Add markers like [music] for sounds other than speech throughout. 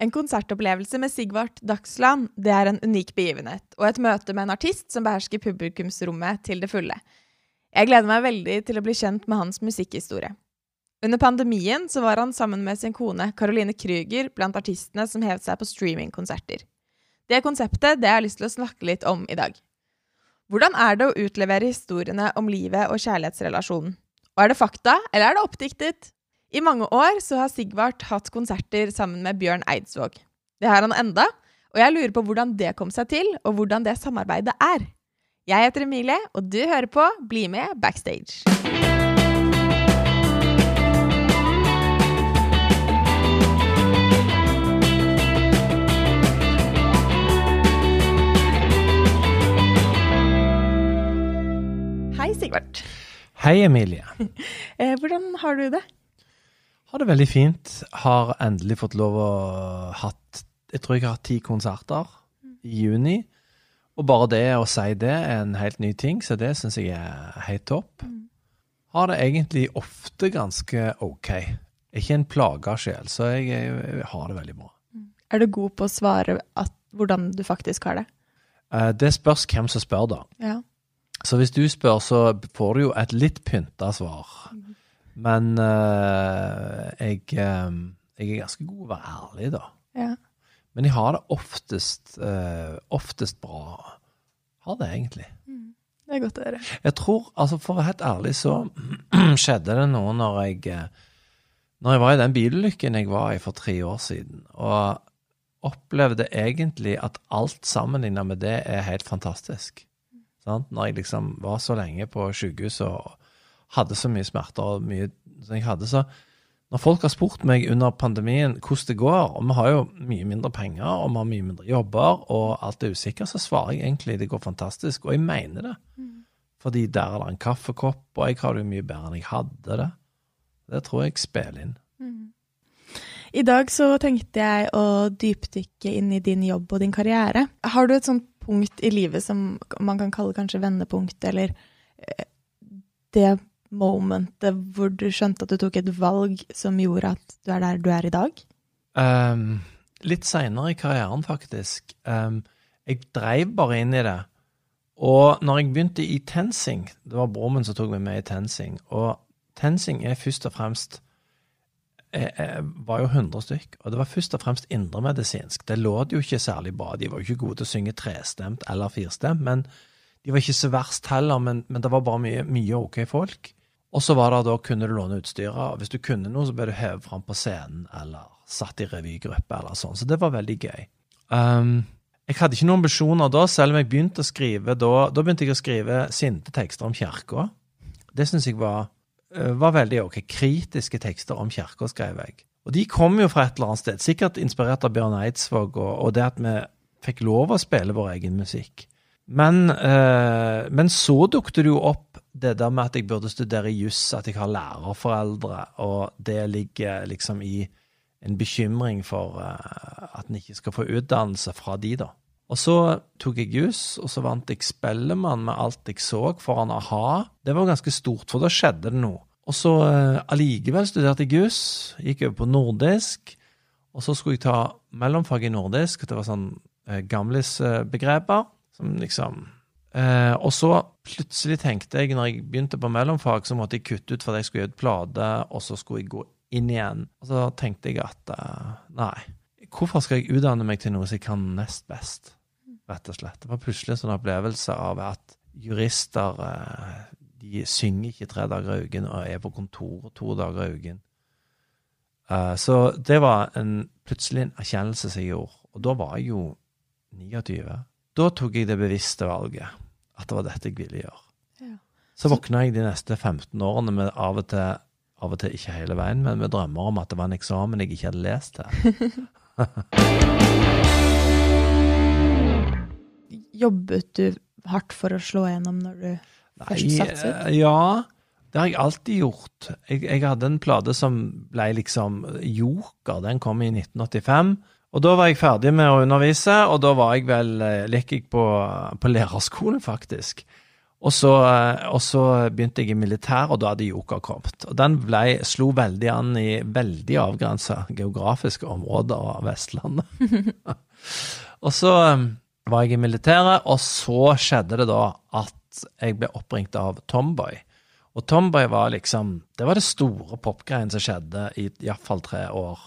En konsertopplevelse med Sigvart Dagsland det er en unik begivenhet, og et møte med en artist som behersker publikumsrommet til det fulle. Jeg gleder meg veldig til å bli kjent med hans musikkhistorie. Under pandemien så var han sammen med sin kone Caroline Krüger blant artistene som hevet seg på streamingkonserter. Det konseptet det har lyst til å snakke litt om i dag. Hvordan er det å utlevere historiene om livet og kjærlighetsrelasjonen? Og er det fakta, eller er det oppdiktet? I mange år så har Sigvart hatt konserter sammen med Bjørn Eidsvåg. Det har han enda, og jeg lurer på hvordan det kom seg til, og hvordan det samarbeidet er. Jeg heter Emilie, og du hører på Bli med backstage. Hei, Sigvart. Hei, Emilie. [laughs] Eh, hvordan har du det? Har det veldig fint. Har endelig fått lov å hatt Jeg tror jeg har hatt ti konserter i juni. Og bare det å si det er en helt ny ting, så det syns jeg er helt topp. Har det egentlig ofte ganske OK. Jeg er ikke en plaga sjel, så jeg, jeg har det veldig bra. Er du god på å svare at, hvordan du faktisk har det? Eh, Det spørs hvem som spør, da. Ja. Så hvis du spør, så får du jo et litt pynta svar. Men uh, jeg, um, jeg er ganske god å være ærlig, da. ja. Men jeg har det oftest, uh, oftest bra. Har det egentlig. Det er godt å høre. Jeg tror, altså for å være helt ærlig, så [clears throat] skjedde det noe når jeg Når jeg var i den bilulykken jeg var i for tre år siden, og opplevde egentlig at alt sammenlignet med det er helt fantastisk. Sant? Når jeg liksom var så lenge på sykehuset og hadde så mye smerter og mye som jeg hadde, så når folk har spurt meg under pandemien hvordan det går, og vi har jo mye mindre penger, og vi har mye mindre jobber, og alt er usikkert, så svarer jeg egentlig det går fantastisk, og jeg mener det. Fordi der er det en kaffekopp, og jeg har det jo mye bedre enn jeg hadde det. Det tror jeg spiller inn. I dag så tenkte jeg å dypdykke inn i din jobb og din karriere. Har du et sånt punkt i livet som man kan kalle kanskje vendepunkt, eller eh, det momentet hvor du skjønte at du tok et valg som gjorde at du er der du er i dag? Um, litt seinere i karrieren, faktisk. Um, jeg dreiv bare inn i det. Og når jeg begynte i TenSing, det var broren min som tok meg med i TenSing, og TenSing er først og fremst jeg, jeg var jo 100 stykk, og det var først og fremst indremedisinsk. Det låt jo ikke særlig bra. De var jo ikke gode til å synge trestemt eller firstemt, men de var ikke så verst heller, men, men det var bare mye, mye ok folk. Og så var det da kunne du låne utstyret. og Hvis du kunne noe, så ble du hevet fram på scenen eller satt i revygruppe eller sånn. Så det var veldig gøy. Um, jeg hadde ikke noen ambisjoner da, selv om jeg begynte å skrive da. Da begynte jeg å skrive sinte tekster om kirka. Det syns jeg var, eh, var veldig ok. Kritiske tekster om kirka skrev jeg. Og de kom jo fra et eller annet sted, sikkert inspirert av Bjørn Eidsvåg, og, og det at vi fikk lov å spille vår egen musikk. Men, eh, men så dukket det jo opp det der med at jeg burde studere juss, at jeg har lærerforeldre, og det ligger liksom i en bekymring for eh, at en ikke skal få utdannelse fra de, da. Og så tok jeg juss, og så vant jeg Spellemann med alt jeg så foran a-ha. Det var ganske stort, for da skjedde det noe. Og så eh, allikevel studerte jeg juss, gikk over på nordisk, og så skulle jeg ta mellomfag i nordisk. og Det var sånn eh, gamlisbegreper, som liksom eh, Og så plutselig tenkte jeg, når jeg begynte på mellomfag, så måtte jeg kutte ut fordi jeg skulle gjøre et plate, og så skulle jeg gå inn igjen. Og så tenkte jeg at eh, nei, hvorfor skal jeg utdanne meg til noe som jeg kan nest best? Rett og slett. Det var plutselig en sånn opplevelse av at jurister eh, de synger ikke tre dager i uken og er på kontor to dager i uken. Eh, så det var en, plutselig en erkjennelse som jeg gjorde. Og da var jeg jo 29. Da tok jeg det bevisste valget. At det var dette jeg ville gjøre. Ja. Så våkna jeg de neste 15 årene med av og til, av og til ikke hele veien, men med drømmer om at det var en eksamen jeg ikke hadde lest til. [laughs] Jobbet du hardt for å slå gjennom når du først satset? eh, ja, det har jeg alltid gjort. Jeg, jeg hadde en plate som ble liksom Joker. Den kom i 1985. Og da var jeg ferdig med å undervise, og da var jeg vel like Gikk jeg på, på lærerskolen, faktisk. Og så, eh, og så begynte jeg i militær, og da hadde Joker kommet. Og den ble, slo veldig an i veldig avgrensa geografiske områder av Vestlandet. [laughs] og så eh, var jeg i militæret, og så skjedde det da at jeg ble oppringt av Tomboy. Og Tomboy var liksom Det var det store popgreien som skjedde i iallfall tre år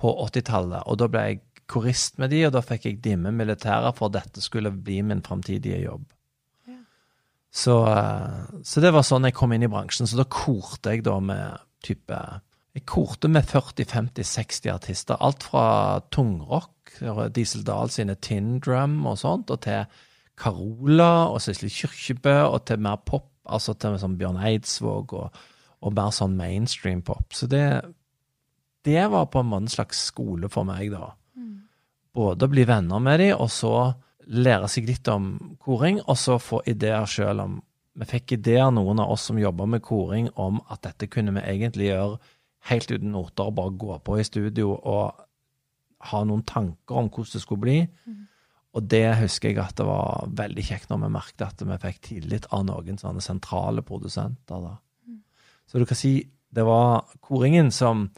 på 80-tallet. Og da ble jeg korist med de, og da fikk jeg dimme militæret for at dette skulle bli min framtidige jobb. Så, eh, så, det var sånn jeg kom inn i bransjen. Så da korte jeg da med type Jeg korte med 40-50-60 artister. Alt fra tungrock, Diesel Dahl sine Tin Drum og sånt, og til Carola og Sissel Kyrkjebø, og til mer pop, altså til sånn Bjørn Eidsvåg og, og mer sånn mainstream pop. Så det, det var på en måte en slags skole for meg, da. Mm. Både å bli venner med dem, og så lære seg litt om koring, og så få ideer sjøl om Vi fikk ideer, noen av oss som jobba med koring, om at dette kunne vi egentlig gjøre helt uten noter, og bare gå på i studio og ha noen tanker om hvordan det skulle bli. Mm. Og det husker jeg at det var veldig kjekt når vi merket at vi fikk tillit av noen sånne sentrale produsenter. da. Mm. Så du kan si det var koringen som,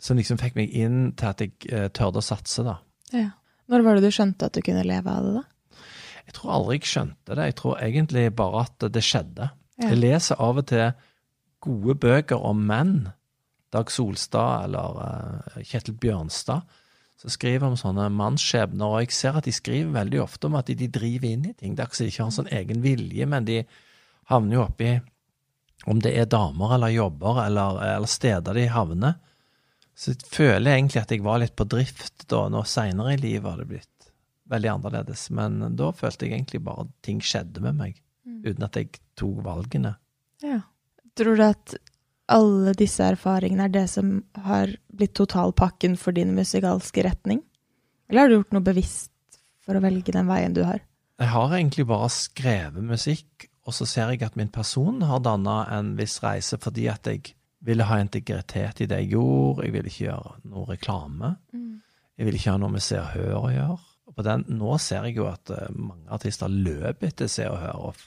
som liksom fikk meg inn til at jeg eh, tørde å satse, da. Ja. Når var det du skjønte at du kunne leve av det, da? Jeg tror aldri jeg skjønte det. Jeg tror egentlig bare at det skjedde. Ja. Jeg leser av og til gode bøker om menn. Dag Solstad eller uh, Kjetil Bjørnstad. Så skriver om sånne mannsskjebner, og jeg ser at de skriver veldig ofte om at de, de driver inn i ting. Det er ikke så de ikke har sånn egen vilje, men de havner jo oppi om det er damer eller jobber eller, eller steder de havner så jeg føler egentlig at jeg var litt på drift da. Nå seinere i livet har det blitt veldig annerledes. Men da følte jeg egentlig bare at ting skjedde med meg, mm. uten at jeg tok valgene. Ja. Tror du at alle disse erfaringene er det som har blitt totalpakken for din musikalske retning? Eller har du gjort noe bevisst for å velge den veien du har? Jeg har egentlig bare skrevet musikk, og så ser jeg at min person har danna en viss reise fordi at jeg ville ha integritet i det jeg gjorde. Jeg ville ikke gjøre noe reklame. Mm. Jeg ville ikke ha noe med Se og Hør å gjøre. Og på den, nå ser jeg jo at uh, mange artister løper etter Se og Hør, og,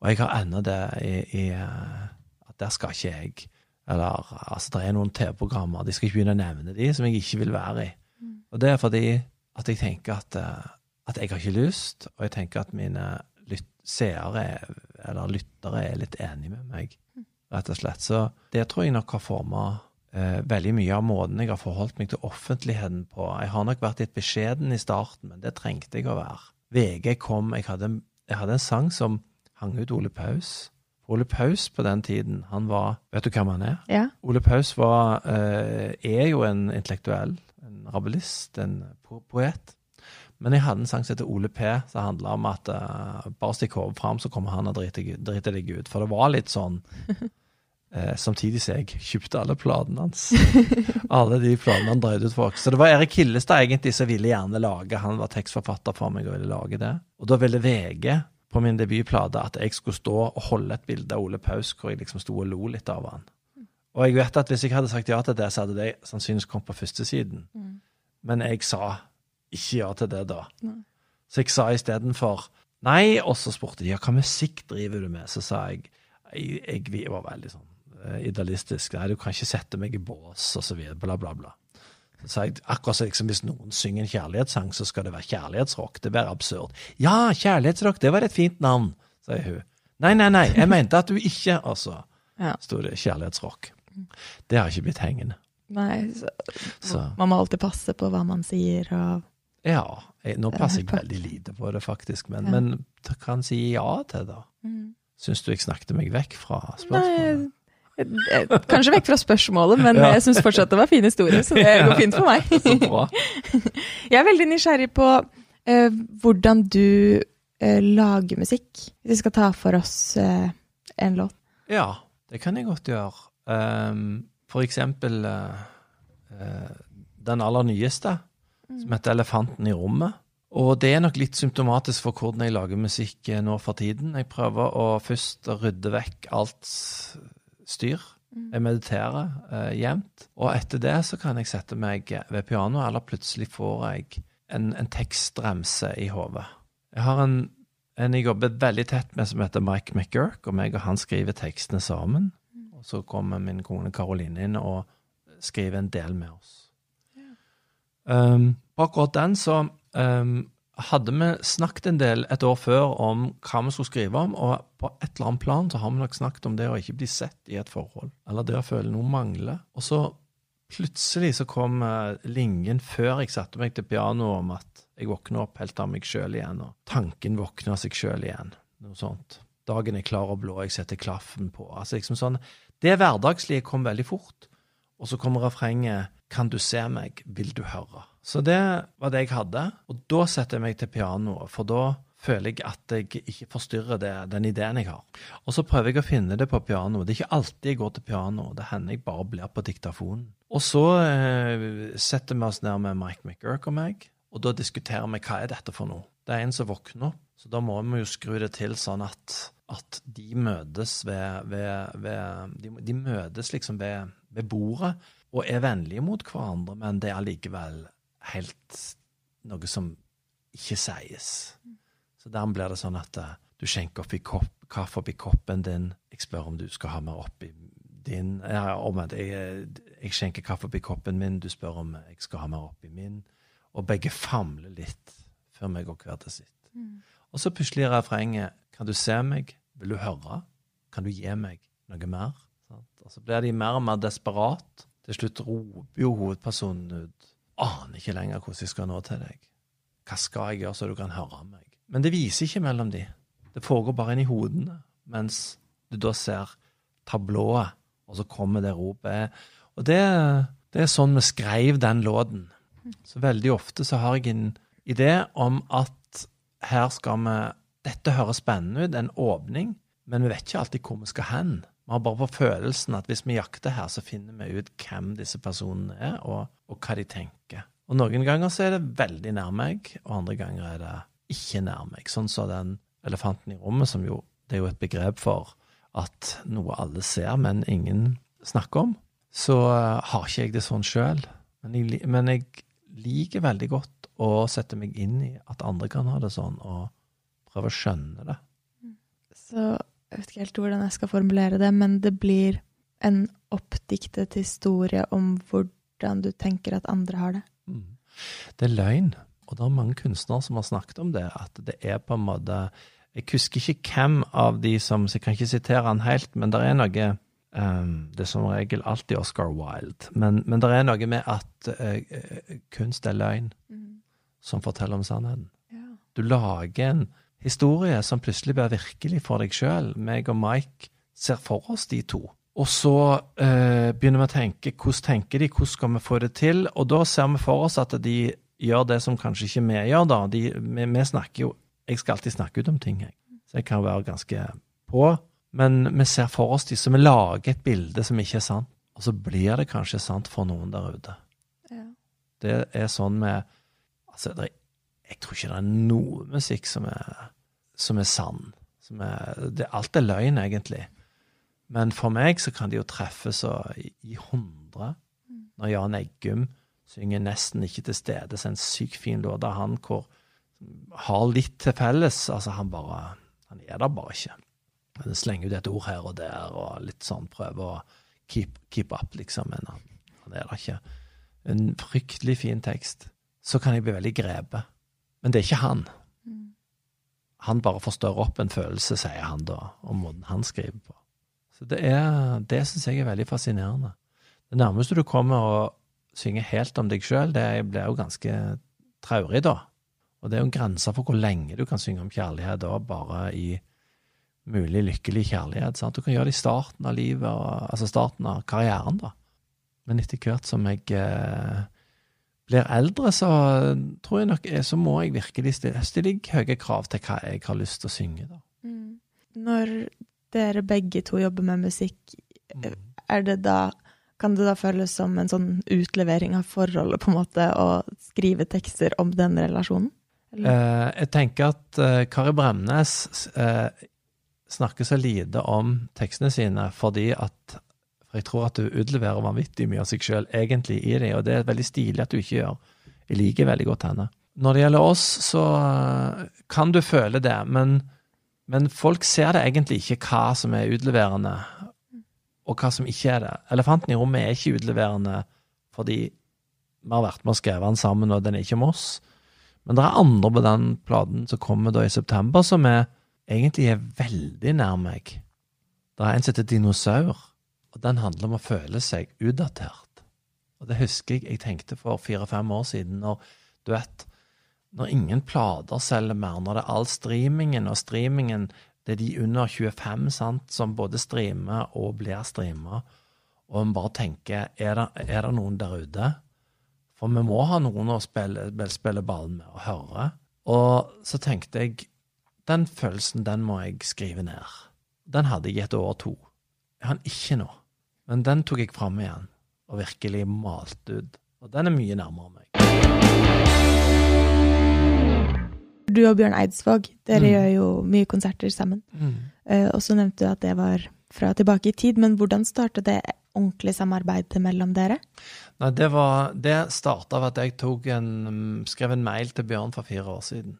og jeg har ennå det i, i uh, at der skal ikke jeg Eller altså, det er noen TV-programmer, de skal ikke begynne å nevne de, som jeg ikke vil være i. Mm. Og det er fordi at jeg tenker at, uh, at jeg har ikke lyst, og jeg tenker at mine lyt seere eller lyttere er litt enige med meg. Rett og slett. Så det tror jeg nok har forma eh, veldig mye av måten jeg har forholdt meg til offentligheten på. Jeg har nok vært litt beskjeden i starten, men det trengte jeg å være. VG kom, jeg hadde, jeg hadde en sang som hang ut Ole Paus. Ole Paus på den tiden, han var Vet du hvem han er? Ja. Ole Paus var, eh, er jo en intellektuell, en rabelist, en po poet. Men jeg hadde en sang som heter Ole P, som handla om at uh, bare stikk hodet fram, så kommer han og driter, driter deg ut. For det var litt sånn Samtidig som jeg kjøpte alle platene hans. [laughs] alle de platene han dreide ut for oss. Så det var Erik Hillestad egentlig som ville gjerne lage Han var tekstforfatter for meg og ville lage det. Og da ville VG på min debutplate at jeg skulle stå og holde et bilde av Ole Paus hvor jeg liksom sto og lo litt av han. Og jeg vet at hvis jeg hadde sagt ja til det, så hadde det sannsynligvis kommet på førstesiden. Mm. Men jeg sa ikke ja til det, da. Nei. Så jeg sa istedenfor nei, og så spurte de ja, hva musikk driver du med? Så sa jeg jeg, jeg var veldig sånn idealistisk. Nei, du kan ikke sette meg i bås, og så videre, bla, bla, bla. Så jeg akkurat som liksom, hvis noen synger en kjærlighetssang, så skal det være kjærlighetsrock. Det blir absurd. Ja, kjærlighetsrock, det var et fint navn, sier hun. Nei, nei, nei, jeg mente at du ikke Altså, [laughs] ja. sto det kjærlighetsrock. Det har ikke blitt hengende. Nei, så, så. man må alltid passe på hva man sier og ja. Jeg, nå passer jeg veldig lite på det, faktisk, men, ja. men kan si ja til det. Mm. Syns du jeg snakket meg vekk fra spørsmålet? Nei, kanskje vekk fra spørsmålet, men [laughs] ja. jeg syns fortsatt det var fin historie, så det [laughs] går fint for meg. så [laughs] bra. Jeg er veldig nysgjerrig på uh, hvordan du uh, lager musikk. Hvis vi skal ta for oss uh, en låt. Ja, det kan jeg godt gjøre. Um, for eksempel den aller nyeste som heter Elefanten i rommet. Og det er nok litt symptomatisk for hvordan jeg lager musikk eh, nå for tiden. Jeg prøver å først rydde vekk alt styr. Mm. Jeg mediterer eh, jevnt. Og etter det så kan jeg sette meg ved pianoet, eller plutselig får jeg en, en tekstremse i hodet. Jeg har en, en jeg jobber veldig tett med, som heter Mike McGurk, og meg og han skriver tekstene sammen. Og så kommer min kone Karoline inn og skriver en del med oss. Um, på akkurat den så um, hadde vi snakket en del et år før om hva vi skulle skrive om, og på et eller annet plan så har vi nok snakket om det å ikke bli sett i et forhold, eller det å føle noe mangler. Og så plutselig så kom uh, linjen før jeg satte meg til pianoet om at jeg våkner opp helt av meg sjøl igjen, og tanken våkner seg sjøl igjen. Noe sånt. Dagen er klar og blå, jeg setter klaffen på. Altså liksom sånn, Det hverdagslige kom veldig fort. Og så kommer refrenget Kan du se meg, vil du høre? Så det var det jeg hadde. Og da setter jeg meg til pianoet, for da føler jeg at jeg ikke forstyrrer det, den ideen jeg har. Og så prøver jeg å finne det på pianoet. Det er ikke alltid jeg går til piano. Det hender jeg bare blir på diktafonen. Og så eh, setter vi oss ned med Mike McGurk og meg, og da diskuterer vi hva er dette for noe. Det er en som våkner opp, så da må vi jo skru det til sånn at, at de møtes ved, ved, ved de, de, møtes liksom ved, ved bordet og er vennlige mot hverandre, men det er allikevel helt noe som ikke sies. Så dermed blir det sånn at uh, du skjenker oppi kopp, kaffe oppi koppen din. Jeg spør om du skal ha mer oppi din ja, omvendt. Jeg, jeg, skjenker kaffe oppi koppen min, du spør om jeg skal ha mer oppi min. Og begge famler litt før vi går hver til sitt. Mm. Og så plutselig refrenget Kan du se meg? Vil du høre? Kan du gi meg noe mer? Og så blir de mer og mer desperat. Til slutt roper jo hovedpersonen ut aner ikke lenger hvordan jeg skal nå til deg. Hva skal jeg gjøre så du kan høre meg? Men det viser ikke mellom de. Det foregår bare inni hodene, mens du da ser tablået, og så kommer det ropet. Og det, det er sånn vi skrev den låten. Så veldig ofte så har jeg en idé om at her skal vi Dette høres spennende ut, en åpning, men vi vet ikke alltid hvor vi skal hen. Vi har bare på følelsen at hvis vi jakter her, så finner vi ut hvem disse personene er, og, og hva de tenker. Og noen ganger så er det veldig nær meg, og andre ganger er det ikke nær meg. Sånn som så den elefanten i rommet, som jo det er jo et begrep for at noe alle ser, men ingen snakker om. Så uh, har ikke jeg det sånn sjøl. Men, men, jeg liker veldig godt å sette meg inn i at andre kan ha det sånn, og prøve å skjønne det. Så jeg vet ikke helt hvordan jeg skal formulere det, men det blir en oppdiktet historie om hvordan du tenker at andre har det. Mm. Det er løgn, og det er mange kunstnere som har snakket om det, at det er på en måte Jeg husker ikke hvem av de som jeg kan ikke sitere han helt, men det er noe um, Det er som regel alltid Oscar Wilde, men, men det er noe med at uh, kunst er løgn mm. som forteller om sannheten. Ja. Du lager en historie som plutselig blir virkelig for deg sjøl. Meg og Mike ser for oss de to. Og så eh, begynner vi å tenke hvordan tenker de, hvordan skal vi få det til? Og da ser vi for oss at de gjør det som kanskje ikke vi gjør, da. De, vi, vi, snakker jo Jeg skal alltid snakke ut om ting, jeg. Så jeg kan være ganske på. Men vi ser for oss de som vi lager et bilde som ikke er sant. Og så blir det kanskje sant for noen der ute. Ja. Det er sånn med Altså, det er jeg tror ikke det er noe musikk som er, som er sann. Som er, det, alt er løgn, egentlig. Men for meg så kan de jo treffe så i, hundre. Når Jan Eggum synger 'Nesten ikke til stede', så en sykt fin låt av han hvor har litt til felles. Altså, han bare Han er der bare ikke. Han slenger ut et ord her og der, og litt sånn prøver å keep, keep up, liksom. Men han, han er der ikke. En fryktelig fin tekst. Så kan jeg bli veldig grepet. Men det er ikke han. Han bare forstørrer opp en følelse, sier han da, om måten han skriver på. Så det er, det syns jeg er veldig fascinerende. Det nærmeste du kommer å synge helt om deg sjøl, det blir jo ganske traurig, da. Og det er jo en grense for hvor lenge du kan synge om kjærlighet da, bare i mulig lykkelig kjærlighet. Sant? Du kan gjøre det i starten av livet, altså starten av karrieren, da. Men etter hvert som jeg eh, blir eldre, så tror jeg nok så må jeg virkelig stille, stille høye krav til hva jeg har lyst til å synge. Da. Mm. Når dere begge to jobber med musikk, mm. er det da kan det da føles som en sånn utlevering av forholdet, på en måte, å skrive tekster om den relasjonen? Eh, jeg tenker at eh, Kari Bremnes eh, snakker så lite om tekstene sine fordi at jeg tror at du utleverer vanvittig mye av seg sjøl egentlig i det, og det er veldig stilig at du ikke gjør. Jeg liker veldig godt henne. når det gjelder oss, så eh, kan du føle det, men, men folk ser det egentlig ikke hva som er utleverende, og hva som ikke er det. Elefanten i rommet er ikke utleverende fordi vi har vært med og skrevet den sammen, og den er ikke om oss. Men det er andre på den platen som kommer da i september, som er, egentlig er veldig nær meg. Det er en som heter Dinosaur, og den handler om å føle seg utdatert. Og det husker jeg jeg tenkte for fire-fem år siden, når du vet når ingen plater selger mer, når det er all streamingen, og streamingen det er de under 25 sant, som både streamer og blir streama, og en bare tenker er det, er det noen der ute? For vi må ha noen å spille, spille ball med og høre. Og så tenkte jeg den følelsen, den må jeg skrive ned. Den hadde jeg i et år og to. Jeg har den ikke nå. Men den tok jeg fram igjen og virkelig malte ut. Og den er mye nærmere meg. Du og Bjørn Eidsvåg, dere Mm. gjør jo mye konserter sammen. Mm. Uh, og så nevnte du at det var fra tilbake i tid, men hvordan startet det ordentlig samarbeid mellom dere? Nei, det, var, det starta ved at jeg en, skrev en mail til Bjørn for fire år siden.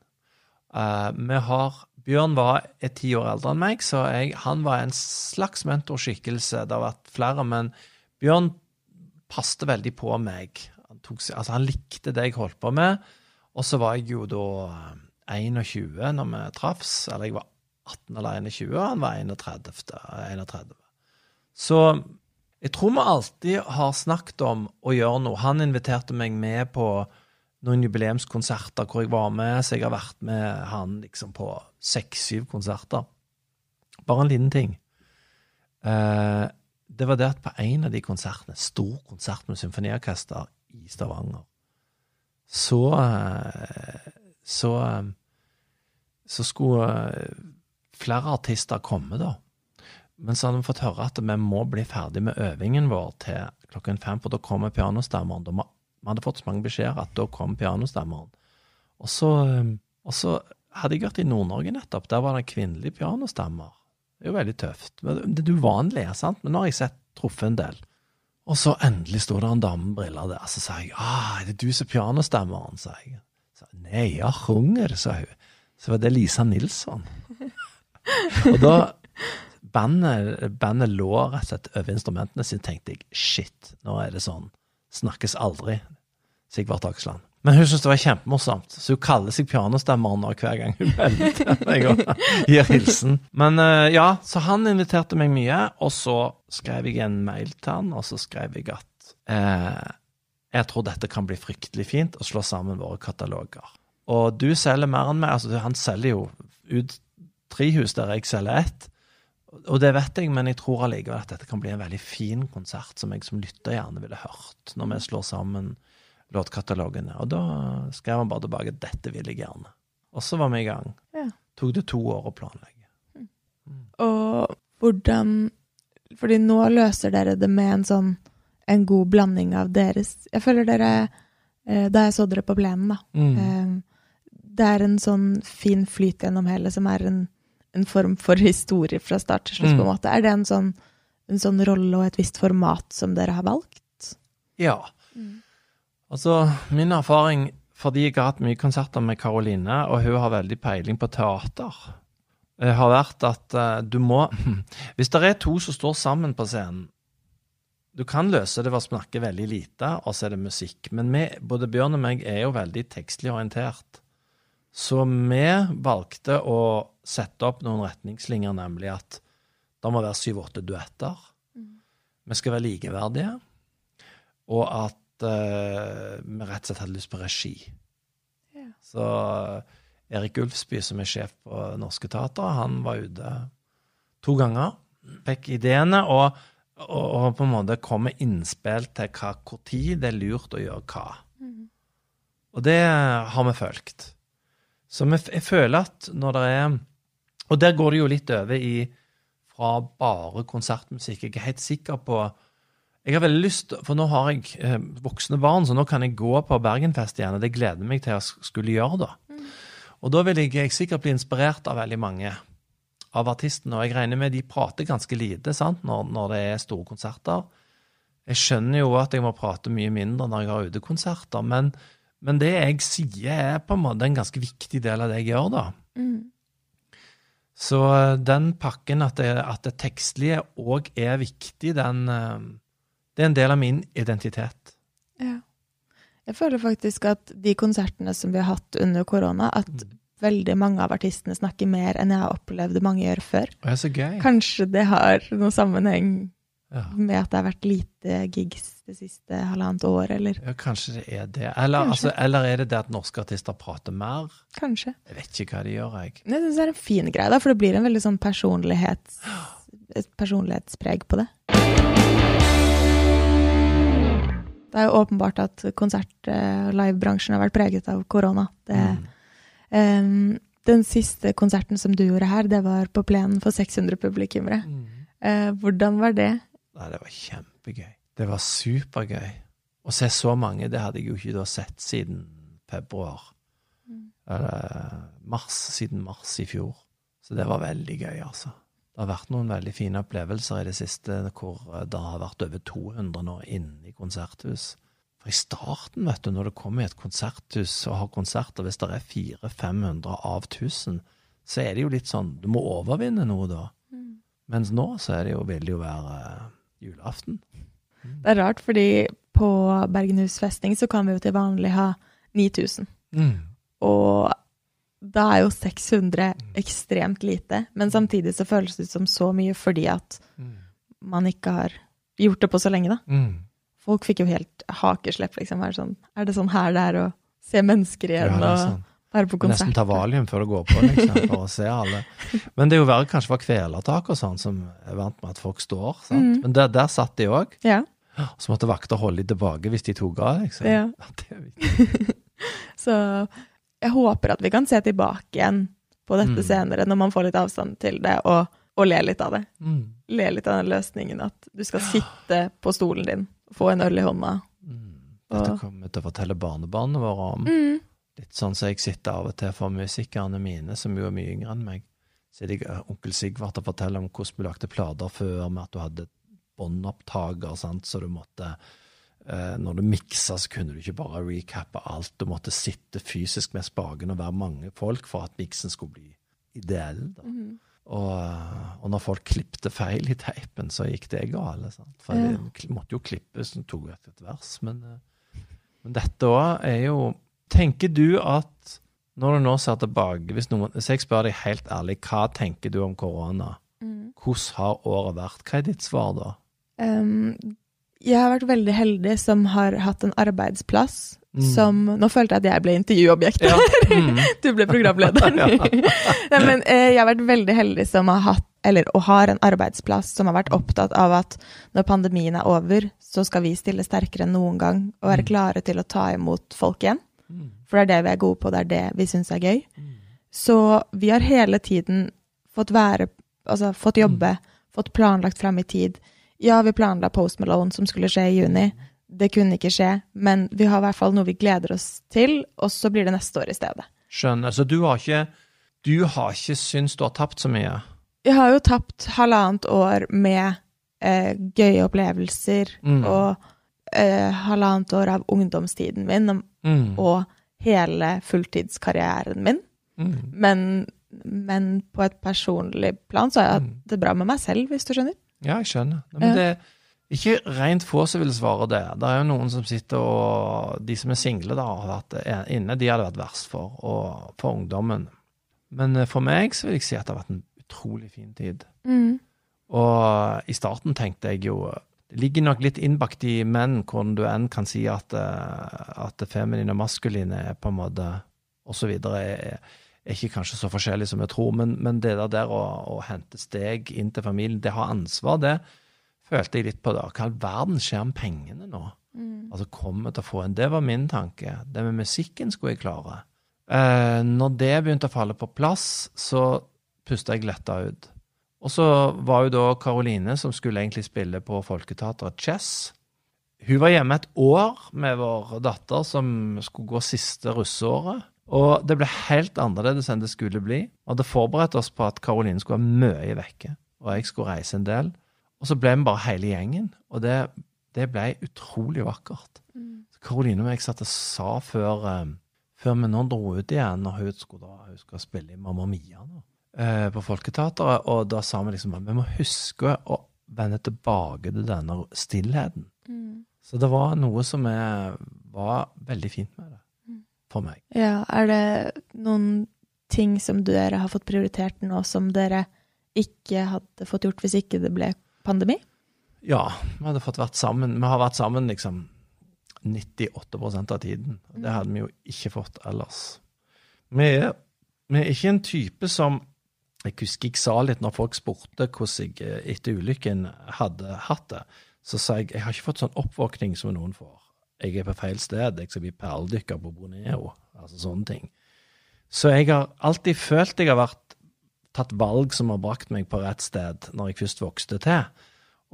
Uh, vi har, Bjørn var et ti år eldre enn meg, så jeg, han var en slags mentorskikkelse. Det har vært flere, men Bjørn passte veldig på meg. Han, tok, altså, han likte det jeg holdt på med. Og så var jeg jo da eh, 21 når vi traffs, eller jeg var 18 eller 21, og han var 31. 31. Så jeg tror vi alltid har snakket om å gjøre noe. Han inviterte meg med på noen jubileumskonserter hvor jeg var med, så jeg har vært med han liksom på seks-syv konserter. Bare en liten ting. Eh, det var det at på en av de konsertene, stor konsert med symfoniorkester i Stavanger, så eh, så, eh, så skulle eh, flere artister komme, da. Men så hadde vi fått høre at vi må bli ferdig med øvingen vår til klokken fem, for da kommer pianostemmeren. Da må- Vi hadde fått så mange beskjeder at da kom pianostemmeren. Og så, eh, og så hadde jeg vært i Nord-Norge nettopp. Der var det en kvinnelig pianostemmer. Det er jo veldig tøft. Det er uvanlig, sant? men nå har jeg sett truffet en del. Og så endelig sto det en dame med briller der. Så sa jeg ah, er det du som er pianostemmeren? sa jeg. Så, Nei, jeg hunger, sa hun. Så var det Lisa Nilsson. [laughs] Og da bandet, bandet lå rett og slett over instrumentene sine, tenkte jeg shit, nå er det sånn. Snakkes aldri. Sigvart Aksland. Men hun syntes det var kjempemorsomt, så hun kaller seg pianostemmeren nå hver gang hun melder [laughs] og gir hilsen. Men eh, ja, så han inviterte meg mye, og så skrev jeg en mail til han, og så skrev jeg at eh, jeg tror dette kan bli fryktelig fint å slå sammen våre kataloger. Og du selger mer enn meg. altså Han selger jo ut tre hus der jeg selger ett. Og det vet jeg, men jeg tror allikevel at dette kan bli en veldig fin konsert som jeg som lytter gjerne ville hørt når vi slår sammen låtkatalogene. Og da skrev han bare tilbake dette vil jeg gjerne. Og så var vi i gang. Ja. Tok det to år å planlegge. Og hvordan Fordi nå løser dere det med en sånn en god blanding av deres Jeg føler dere eh, Da jeg så dere på plenen, da. Mm. eh, Det er en sånn fin flyt gjennom hele, som er en, en form for historie fra start til slutt, på en Mm. måte. Er det en sånn, en sånn rolle og et visst format som dere har valgt? Ja. Altså, min erfaring, fordi jeg har hatt mye konserter med Karoline, og hun har veldig peiling på teater, eh, har vært at eh, du må [clears throat] Hvis det er to som står sammen på scenen Du kan løse det ved å snakke veldig lite, og så er det musikk. Men vi, både Bjørn og meg er jo veldig tekstlig orientert. Så vi valgte å sette opp noen retningslinjer, nemlig at det må være syv-åtte duetter. Vi skal være likeverdige. Og at eh, vi rett og slett hadde lyst på regi. Ja. Så eh, Erik Ulfsby, som er sjef på Norske Teatre, han var ute to ganger. Fikk ideene, og, og, og på en måte kom med innspill til hva, tid det er lurt å gjøre hva. Og det har vi fulgt. Så jeg føler at når det er Og der går det jo litt over i fra bare konsertmusikk. Jeg er helt sikker på Jeg har veldig lyst, for nå har jeg eh, voksne barn, så nå kan jeg gå på Bergenfest igjen, og det gleder jeg meg til å skulle gjøre da. Og da vil jeg, jeg sikkert bli inspirert av veldig mange av artistene, og jeg regner med de prater ganske lite sant, når, når det er store konserter. Jeg skjønner jo at jeg må prate mye mindre når jeg har utekonserter, men, Men det jeg sier, er på en måte en ganske viktig del av det jeg gjør, da. Mm. Så eh, den pakken, at det, at det tekstlige òg er viktig, den eh, Det er en del av min identitet. Ja. Jeg føler faktisk at de konsertene som vi har hatt under korona, at veldig mange av artistene snakker mer enn jeg har opplevd mange gjør før. Det er så gøy. Kanskje det har noen sammenheng Ja. med at det har vært lite gigs det siste halvannet år, eller Ja, kanskje det er det. Eller, altså, eller er det det at norske artister prater mer? kanskje. Jeg vet ikke hva de gjør, jeg. Jeg syns det er en fin greie, da, for det blir en veldig sånn personlighets, et personlighetspreg på det. Det er jo åpenbart at konsert- og livebransjen har vært preget av korona. Det, Mm. um, den siste konserten som du gjorde her, det var på plenen for 600 publikummere. Mm. Uh, hvordan var det? Nei, det var kjempegøy. Det var supergøy. Å se så mange, det hadde jeg jo ikke da sett siden februar. Mm. Eller mars, siden mars i fjor. Så det var veldig gøy, altså. Det har vært noen veldig fine opplevelser i det siste hvor eh, det har vært over 200 nå inne i konserthus. For i starten, vet du, når du kommer i et konserthus og har konserter, hvis det er 400-500 av 1000, så er det jo litt sånn Du må overvinne noe da. Mm. Mens nå så er det jo, vil det jo være julaften. julaften. Det er rart, fordi på Bergenhus festning så kan vi jo til vanlig ha 9000. Mm. Og da er jo 600 ekstremt lite, men samtidig så føles det ut som så mye fordi at Mm. man ikke har gjort det på så lenge, da. Mm. Folk fikk jo helt hakeslepp, liksom. Er det sånn, er det sånn her det er å se mennesker igjen ja, og være på konsert? Nesten ta valium før du går på, liksom, for å se alle. [laughs] Men det er jo verre kanskje for kvelertak og sånn, som er vant med at folk står. sant? Mm. Men der, der satt de òg. Ja. Så måtte vakter holde de tilbake hvis de tok av, liksom. Ja. [laughs] Så jeg håper at vi kan se tilbake igjen på dette Mm. senere, når man får litt avstand til det, og, og le litt av det. Mm. Le litt av den løsningen at du skal sitte på stolen din, få en øl i hånda. Mm. Dette kommer vi til å fortelle barnebarna våre om. Mm. Litt sånn som jeg sitter av og til for musikerne mine, som jo er mye yngre enn meg. Så det onkel Sigvart forteller om hvordan vi lagde plater før, med at du hadde båndopptaker, sant, så du måtte Når du miksa, så kunne du ikke bare recappe alt. Du måtte sitte fysisk med spaken og være mange folk for at miksen skulle bli ideell. Mhm. Og, og når folk klipte feil i teipen, så gikk det galt. Sant? For Ja. det måtte jo klippes, så tok jeg et vers. Men, eh, men dette òg er jo Tenker du at når du nå ser tilbake hvis, noen, hvis jeg spør deg helt ærlig, hva tenker du om korona? Mm. Hvordan har året vært? Hva er ditt svar da? Um, jeg har vært veldig heldig som har hatt en arbeidsplass Mm. som Nå følte jeg at jeg ble intervjuobjektet. Ja. Mm. [laughs] Du ble programlederen. [laughs] Nei, men eh, jeg har vært veldig heldig som har hatt, eller og har en arbeidsplass som har vært opptatt av at når pandemien er over, så skal vi stille sterkere enn noen gang og være Mm. klare til å ta imot folk igjen. Mm. For det er det vi er gode på, det er det vi syns er gøy. Mm. Så vi har hele tiden fått være Altså fått jobbe, fått planlagt fram i tid. Ja, vi planla Post Malone, som skulle skje i juni. Det kunne ikke skje, men vi har i hvert fall noe vi gleder oss til, og så blir det neste år i stedet. Skjønner. Så du har ikke du har ikke syntes du har tapt så mye? Jeg har jo tapt halvannet år med eh, gøye opplevelser Mm. og eh, halvannet år av ungdomstiden min og, Mm. og hele fulltidskarrieren min. Mm. Men, men på et personlig plan så har jeg Mm. hatt det bra med meg selv, hvis du skjønner. Ja, jeg skjønner. Men det er ikke rent få som vil svare det. Det er jo noen som sitter og De som er single, da, har vært inne, de har det vært verst for, og for ungdommen. Men eh, for meg så vil jeg si at det har vært en utrolig fin tid. Og i starten tenkte jeg jo Det ligger nok litt innbakt i menn, hvordan du enn kan si at, eh, at feminine og maskuline er på en måte og så videre, er, er ikke kanskje så forskjellig som jeg tror. Men, men det der, der å, å hente steg inn til familien, det har ansvar, det følte jeg litt på da. Hva i all verden skjer med pengene nå? Altså, kommer til å få en Det var min tanke. Det med musikken skulle jeg klare. Eh, når det begynte å falle på plass, så pusta jeg letta ut. Og så var jo da Karoline, som skulle egentlig spille på Folketeatret Chess. Hun var hjemme et år med vår datter, som skulle gå siste russeåret. Og det ble helt annerledes enn det skulle bli. Vi hadde forberedt oss på at Karoline skulle være mye vekke, og jeg skulle reise en del. Og så ble vi bare hele gjengen, og det, det ble utrolig vakkert. Karoline og jeg satt og sa før, eh, før vi nå dro ut igjen, når hun skulle, da, hun skulle spille i Mamma Mia nå, eh, på Folketeatret, og da sa vi liksom at vi må huske å vende tilbake til denne stillheten. Så det var noe som er, var veldig fint med det, for meg. Ja, er det noen ting som dere har fått prioritert nå, som dere ikke hadde fått gjort hvis ikke det ble pandemi? Ja, vi hadde fått vært sammen. Vi har vært sammen liksom 98% av tiden. Det hadde vi jo ikke fått ellers. Vi er, vi er ikke en type som Jeg husker jeg sa litt når folk spurte hvordan jeg etter ulykken hadde hatt det. Så sa jeg jeg har ikke fått sånn oppvåkning som noen får. Jeg er på feil sted. Jeg skal bli perledykker på Boneo. Altså sånne ting. Så jeg har alltid følt jeg har vært tatt valg som har brakt meg på rett sted når jeg først vokste til.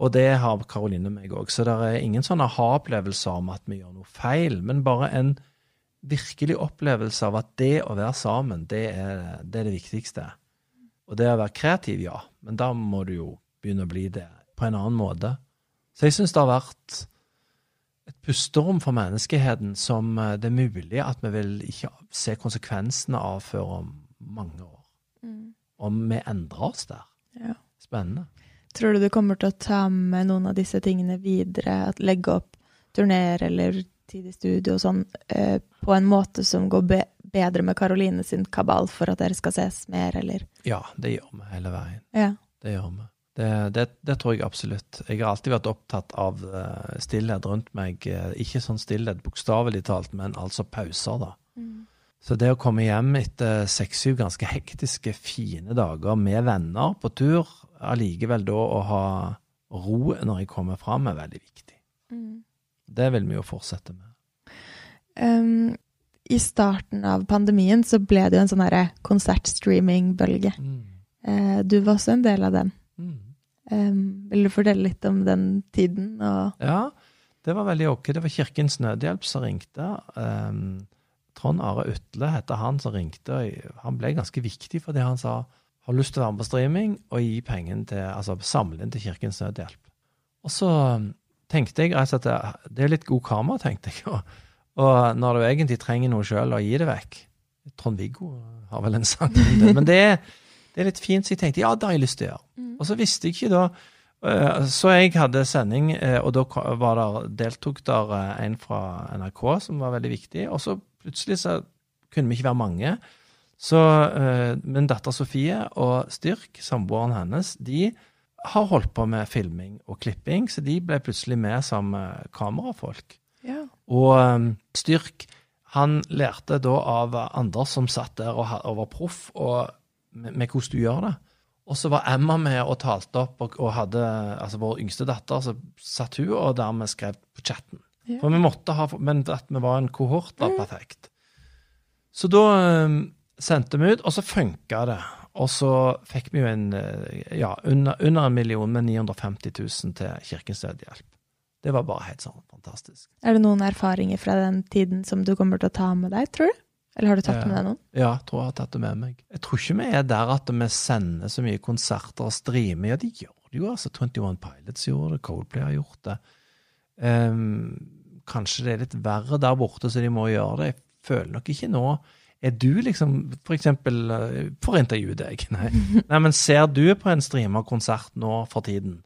Og det har Karoline og meg òg. Så det er ingen sånne aha-opplevelser om at vi gjør noe feil, men bare en virkelig opplevelse av at det å være sammen, det er det, er det viktigste. Og det å være kreativ, ja, men da må du jo begynne å bli det på en annen måte. Så jeg syns det har vært et pusterom for menneskeheten som eh, det er mulig at vi vil ikke se konsekvensene av før om mange år. Om vi endrer oss der. Ja. Spennende. Tror du du kommer til å ta med noen av disse tingene videre? At legge opp turneer eller tid i studio og sånn eh, på en måte som går be bedre med Karoline sin kabal for at dere skal ses mer, eller? Ja, det gjør vi hele veien. Ja. Det gjør vi. Det, det, det tror jeg absolutt. Jeg har alltid vært opptatt av eh, stillhet rundt meg. Eh, ikke sånn stillhet bokstavelig talt, men altså pauser, da. Så det å komme hjem etter seks-syv ganske hektiske, fine dager med venner på tur, allikevel da å ha ro når jeg kommer fram, er veldig viktig. Det vil vi jo fortsette med. Um, I starten av pandemien så ble det jo en sånn konsertstreaming-bølge. Eh, du var også en del av den. Mm. Um, vil du fortelle litt om den tiden? Ja, det var veldig ok. Det var Kirkens Nødhjelp som ringte. Um, Trond Are Utle heter han som ringte. Han ble ganske viktig fordi han sa har lyst til å være med på streaming og gi pengene til, altså samle inn til Kirkens Nødhjelp. Og så tenkte jeg altså, at det, er litt god karma, tenkte jeg. Og, og når du egentlig trenger noe sjøl, og gi det vekk Trond-Viggo har vel en sang om det. Men det, det er litt fint, så jeg tenkte ja, det har jeg lyst til å gjøre. Og så visste jeg ikke da eh, Så jeg hadde sending, eh, og da var der, deltok der eh, en fra NRK som var veldig viktig. Og så plutselig så kunne vi ikke være mange. Så min datter Sofie og Styrk, samboeren hennes, de har holdt på med filming og klipping, så de ble plutselig med som kamerafolk. ja. Og Styrk han lærte da av Anders som satt der og, var proff, og med, med hvordan du gjør det. Og så var Emma med og talte opp, og, og hadde altså vår yngste datter, så satt hun og dermed skrev på chatten. Ja. For vi måtte ha, Men at vi var en kohort, var perfekt. Så da um, sendte vi ut, og så funka det. Og så fikk vi jo en eh, ja, under, under en million med 950 000 til Kirkens Nødhjelp. Det var bare helt sånn fantastisk. Er det noen erfaringer fra den tiden som du kommer til å ta med deg, tror du? Eller har du tatt med deg noen? Ja, jeg tror jeg har tatt det med meg. Jeg tror ikke vi er der at vi sender så mye konserter og streamer. Ja, de gjør det jo. altså 21 Pilots gjorde det, Coldplay har gjort det. Um, kanskje det er litt verre der borte, så de må gjøre det. Jeg føler nok ikke nå Er du liksom, for eksempel eh, For å intervjue deg, [laughs] nei. [laughs] nei. Men ser du på en streamerkonsert nå for tiden?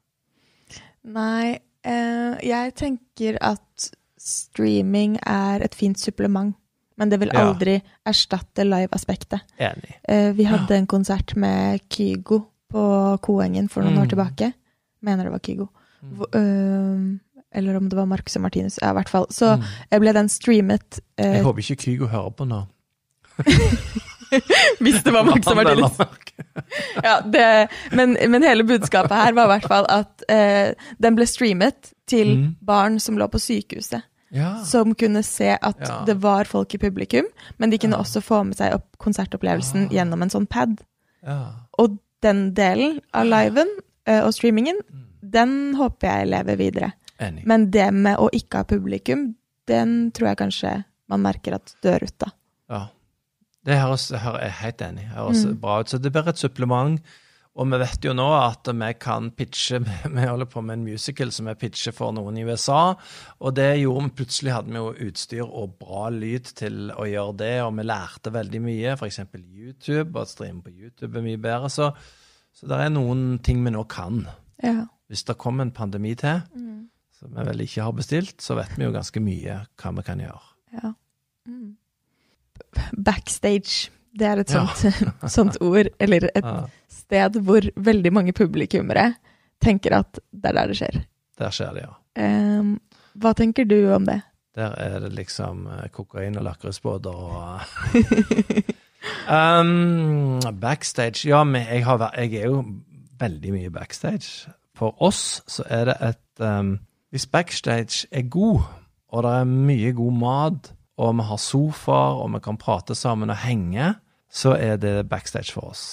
Nei, eh, jeg tenker at streaming er et fint supplement. Men det vil Ja. aldri erstatte live-aspektet. Enig. Eh, vi hadde en konsert med Kygo på Koengen for noen Mm. år tilbake. Mener det var Kygo. Hvor- uh, eller om det var Marcus og Martinus. Ja, i hvert fall. Så Mm. ble den streamet eh, Jeg håper ikke Kygo hører på nå. [laughs] Hvis det var Max og Martinus. [laughs] Ja, det, men, men hele budskapet her var i hvert fall at eh, den ble streamet til Mm. barn som lå på sykehuset. Ja. Som kunne se at Ja. det var folk i publikum, men de kunne Ja. også få med seg opp konsertopplevelsen Ah. gjennom en sånn pad. ja. Og den delen av liven uh, og streamingen, Mm. den håper jeg lever videre. Enig. Men det med å ikke ha publikum, den tror jeg kanskje man merker at dør ut da. Ja. Det høres, er jeg helt enig. Det høres Mm. bra ut. Så det blir et supplement. Og vi vet jo nå at vi kan pitche [laughs] Vi holder på med en musical som vi pitcher for noen i USA. Og det gjorde vi plutselig hadde vi jo utstyr og bra lyd til å gjøre det, og vi lærte veldig mye. F.eks. YouTube, og streame på YouTube er mye bedre. Så, så det er noen ting vi nå kan. Ja. Hvis det kommer en pandemi til, Mm. som vi vel ikke har bestilt, så vet vi jo ganske mye hva vi kan gjøre. ja. Mm. Backstage. Det er et Ja. sånt, [laughs] sånt ord, eller et sted hvor veldig mange publikummere tenker at det er der det skjer. der skjer det, ja. Um, hva tenker du om det? Der er det liksom eh, kokain og lakrisbåter og [laughs] um, Backstage Ja, men jeg, har, jeg er jo veldig mye backstage. For oss så er det et um, Hvis backstage er god, og det er mye god mat, og vi har sofaer, og vi kan prate sammen og henge, så er det backstage for oss.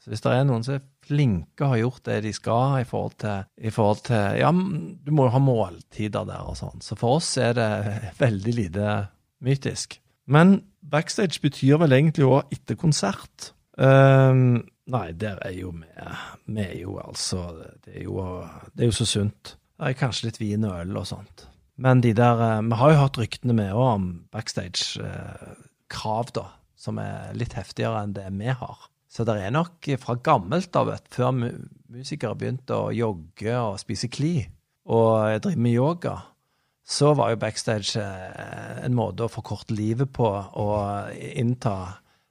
Så hvis det er noen som er flinke og har gjort det de skal i forhold til, i forhold til Ja, du må jo ha måltider der og sånn. Så for oss er det [laughs] veldig lite mytisk. Men backstage betyr vel egentlig òg etter konsert. Um, nei, der er jo vi Vi er jo altså Det er jo, det er jo så sunt. Det er kanskje litt vin og øl og sånt. Men de der eh, Vi har jo hørt ryktene med òg om backstage-krav, da. Som er litt heftigere enn det vi har. Så det er nok fra gammelt av, vet, før musikere begynte å jogge og spise kli og drive med yoga, så var jo backstage eh, en måte å forkorte livet på og innta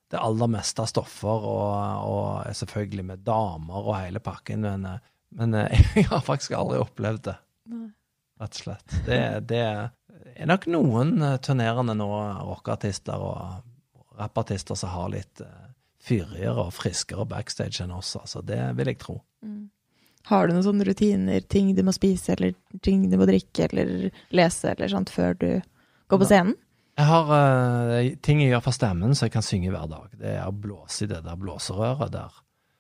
det aller meste av stoffer, og, og selvfølgelig med damer og hele pakken. Men, men eh, [laughs] jeg har faktisk aldri opplevd det, rett og slett. Det, det er nok noen turnerende nå, rockeartister og rappartister, som har litt eh, fyrigere og friskere backstage enn oss. Altså, det vil jeg tro. Mm. Har du noen sånne rutiner, ting du må spise, eller ting du må drikke, eller lese, eller sånt, før du går på scenen? Jeg har uh, ting jeg gjør for stemmen, så jeg kan synge hver dag. Det er å blåse i det der blåserøret der.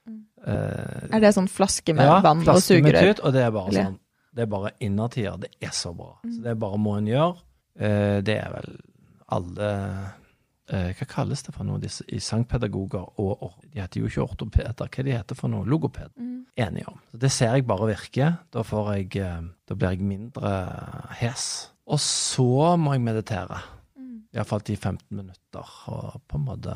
Mm. Uh, Er det sånn flaske med ja, vann og flaske med sugerør? tut, og det er bare sånn Det er bare innertier. Det er så bra. Mm. Så det er bare må en gjøre. Uh, det er vel alle Hva kalles det for noe disse, i sangpedagoger og De heter jo ikke ortopeder. Hva de heter for noe? Logoped. Mm. Enige om. Så det ser jeg bare virker. Da får jeg eh, Da blir jeg mindre hes. Og så må jeg meditere. Mm. Iallfall 10-15 minutter. Og på en måte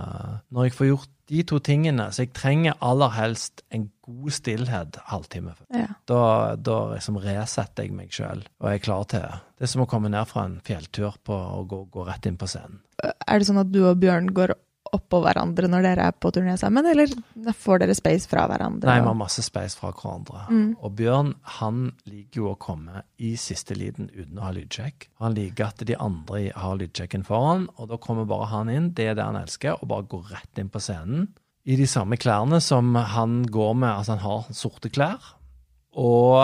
Når jeg får gjort de to tingene, så jeg trenger aller helst en god stillhet halvtime før. Ja. Da, da liksom resetter jeg meg sjøl og er klar til det. Det er som å komme ned fra en fjelltur på å gå, gå rett inn på scenen. Er det sånn at du og Bjørn går oppå hverandre når dere er på turné sammen, eller får dere space fra hverandre? Nei, vi har masse space fra hverandre. Mm. Og Bjørn han liker jo å komme i siste liten uten å ha lydsjekk. Han liker at de andre har lydsjekken foran, og da kommer bare han inn. Det er det han elsker, og bare går rett inn på scenen. I de samme klærne som han går med, altså han har sorte klær. Og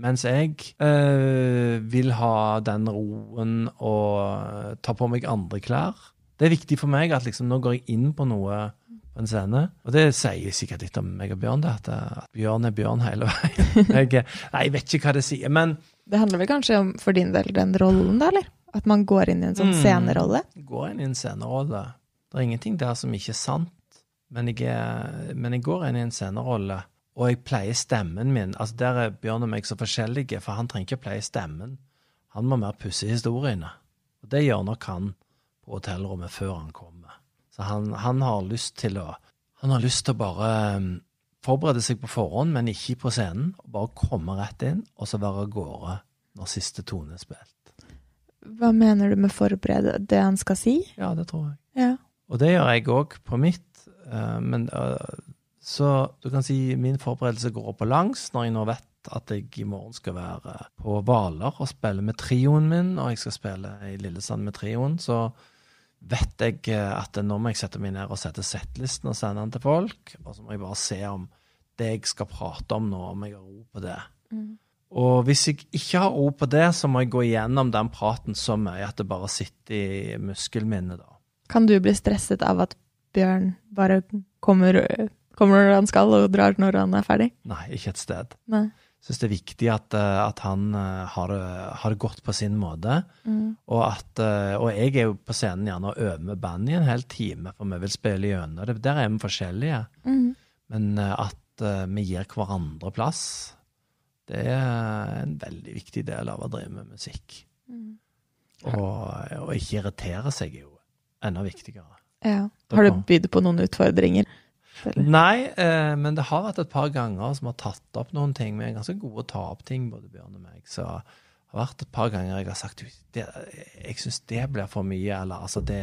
mens jeg øh, vil ha den roen og ta på meg andre klær. Det er viktig for meg at liksom, nå går jeg inn på noe på en scene. Og det sier sikkert litt om meg og Bjørn, det, at, at Bjørn er Bjørn hele veien. [laughs] Jeg, nei, jeg vet ikke hva det sier, men Det handler vel kanskje om for din del den rollen, da, eller? At man går inn i en sånn Mm. scenerolle? går inn i en scenerolle. Det er ingenting der som ikke er sant, men jeg, er, men jeg går inn i en scenerolle, og jeg pleier stemmen min. Altså Der er Bjørn og meg så forskjellige, for han trenger ikke pleie stemmen. Han må mer pusse historiene. Og det gjør nok han hotellrommet før han kommer. Så han, han har lyst til å Han har lyst til å bare um, forberede seg på forhånd, men ikke på scenen. og Bare komme rett inn, og så være av gårde når siste tone er spilt. Hva mener du med forberede det han skal si? Ja, det tror jeg. Ja. Og det gjør jeg òg på mitt. eh, men eh, Så du kan si min forberedelse går opp og langs når jeg nå vet at jeg i morgen skal være på Hvaler og spille med trioen min, og jeg skal spille i Lillesand med trioen, så vet jeg eh, at nå må jeg sette meg ned og sette settlisten og sende den til folk, og så må jeg bare se om det jeg skal prate om nå, om jeg har ro på det. Mm. Og hvis jeg ikke har ord på det, så må jeg gå igjennom den praten så mye at det bare sitter i muskelminnet, da. Kan du bli stresset av at Bjørn bare kommer, kommer når han skal, og drar når han er ferdig? Nei, ikke et sted. Nei. Syns det er viktig at, eh, at han eh, har det, har det godt på sin måte. Mm. Og, at, eh, og jeg er jo på scenen gjerne og øver med band i en hel time, for vi vil spille gjennom det. Der er vi forskjellige. Mm. Men eh, at eh, vi gir hverandre plass. Det er en veldig viktig del av å drive med musikk. Mm. Og, og ikke irritere seg er jo enda viktigere. Ja. Har du bydd på noen utfordringer? Eller? Nei, eh, men det har vært et par ganger som har tatt opp noen ting. Vi er ganske gode å ta opp ting, både Bjørn og meg. Så det har vært et par ganger jeg har sagt "Du, det, jeg syns det blir for mye. Eller altså det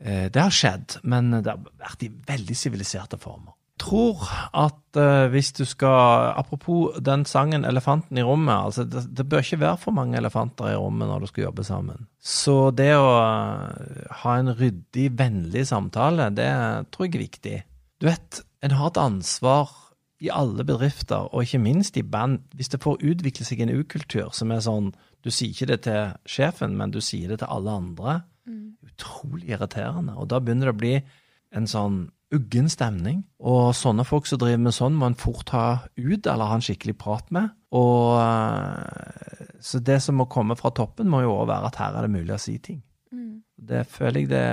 eh, Det har skjedd, men det har vært i veldig siviliserte former. Tror at eh, hvis du skal Apropos den sangen 'Elefanten i rommet'. altså det, det bør ikke være for mange elefanter i rommet når du skal jobbe sammen. Så det å eh, ha en ryddig, vennlig samtale, det tror jeg er viktig. Du vet, en har et ansvar i alle bedrifter, og ikke minst i band, hvis det får utvikle seg en ukultur som er sånn Du sier ikke det til sjefen, men du sier det til alle andre. Utrolig irriterende. Og da begynner det å bli en sånn uggen stemning. Og sånne folk som driver med sånn, må en fort ha ut, eller ha en skikkelig prat med. Og eh, Så det som må komme fra toppen, må jo òg være at her er det mulig å si ting. Mm. Det føler jeg det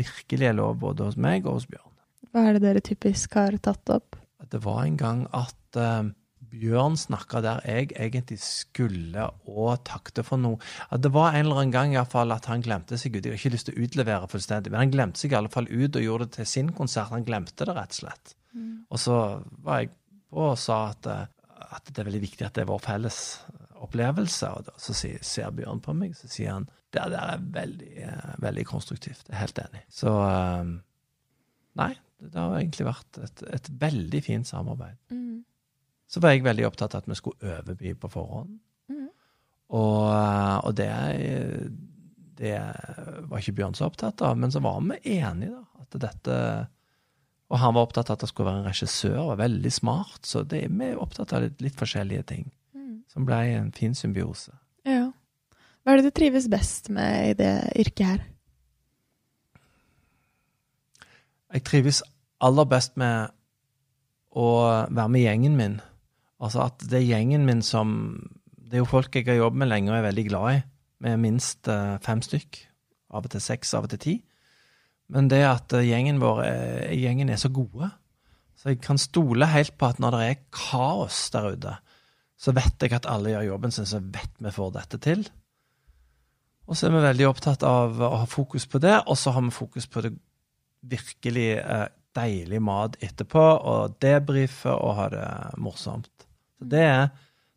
virkelig er lov både hos meg og hos Bjørn. Hva er det dere typisk har tatt opp? Det var en gang at uh, Bjørn snakka der jeg egentlig skulle og takte for noe. At det var en eller annen gang i hvert fall at han glemte seg ut. Jeg har ikke lyst til å utlevere fullstendig, men han glemte seg i alle fall ut og gjorde det til sin konsert. Han glemte det rett og slett. Og så var jeg på og sa at, eh, at det er veldig viktig at det er vår felles opplevelse. Og da, så sier, ser Bjørn på meg, så sier han det der er veldig, eh, veldig konstruktivt. Jeg er helt enig. Så uh, nei, det har egentlig vært et, et veldig fint samarbeid. Mm. Så var jeg veldig opptatt av at vi skulle overby på forhånd. Mm. Og, og det, det var ikke Bjørn så opptatt av, men så var vi enige, da. At dette Og han var opptatt av at det skulle være en regissør, var veldig smart. Så det, vi er opptatt av litt, litt forskjellige ting, Mm. som ble en fin symbiose. Ja. Hva er det du trives best med i det yrket her? Jeg trives aller best med å være med gjengen min. Altså at det er gjengen min som Det er jo folk jeg har jobbet med lenge og er veldig glad i. Med minst eh, fem stykk. Av og til seks, av og til ti. Men det at eh, gjengen vår er, gjengen er så gode. Så jeg kan stole helt på at når det er kaos der ute, så vet jeg at alle gjør jobben sin, så vet vi får dette til. Og så er vi veldig opptatt av å ha fokus på det, og så har vi fokus på det virkelig eh, deilig mat etterpå, og debrife og ha det morsomt. Så det er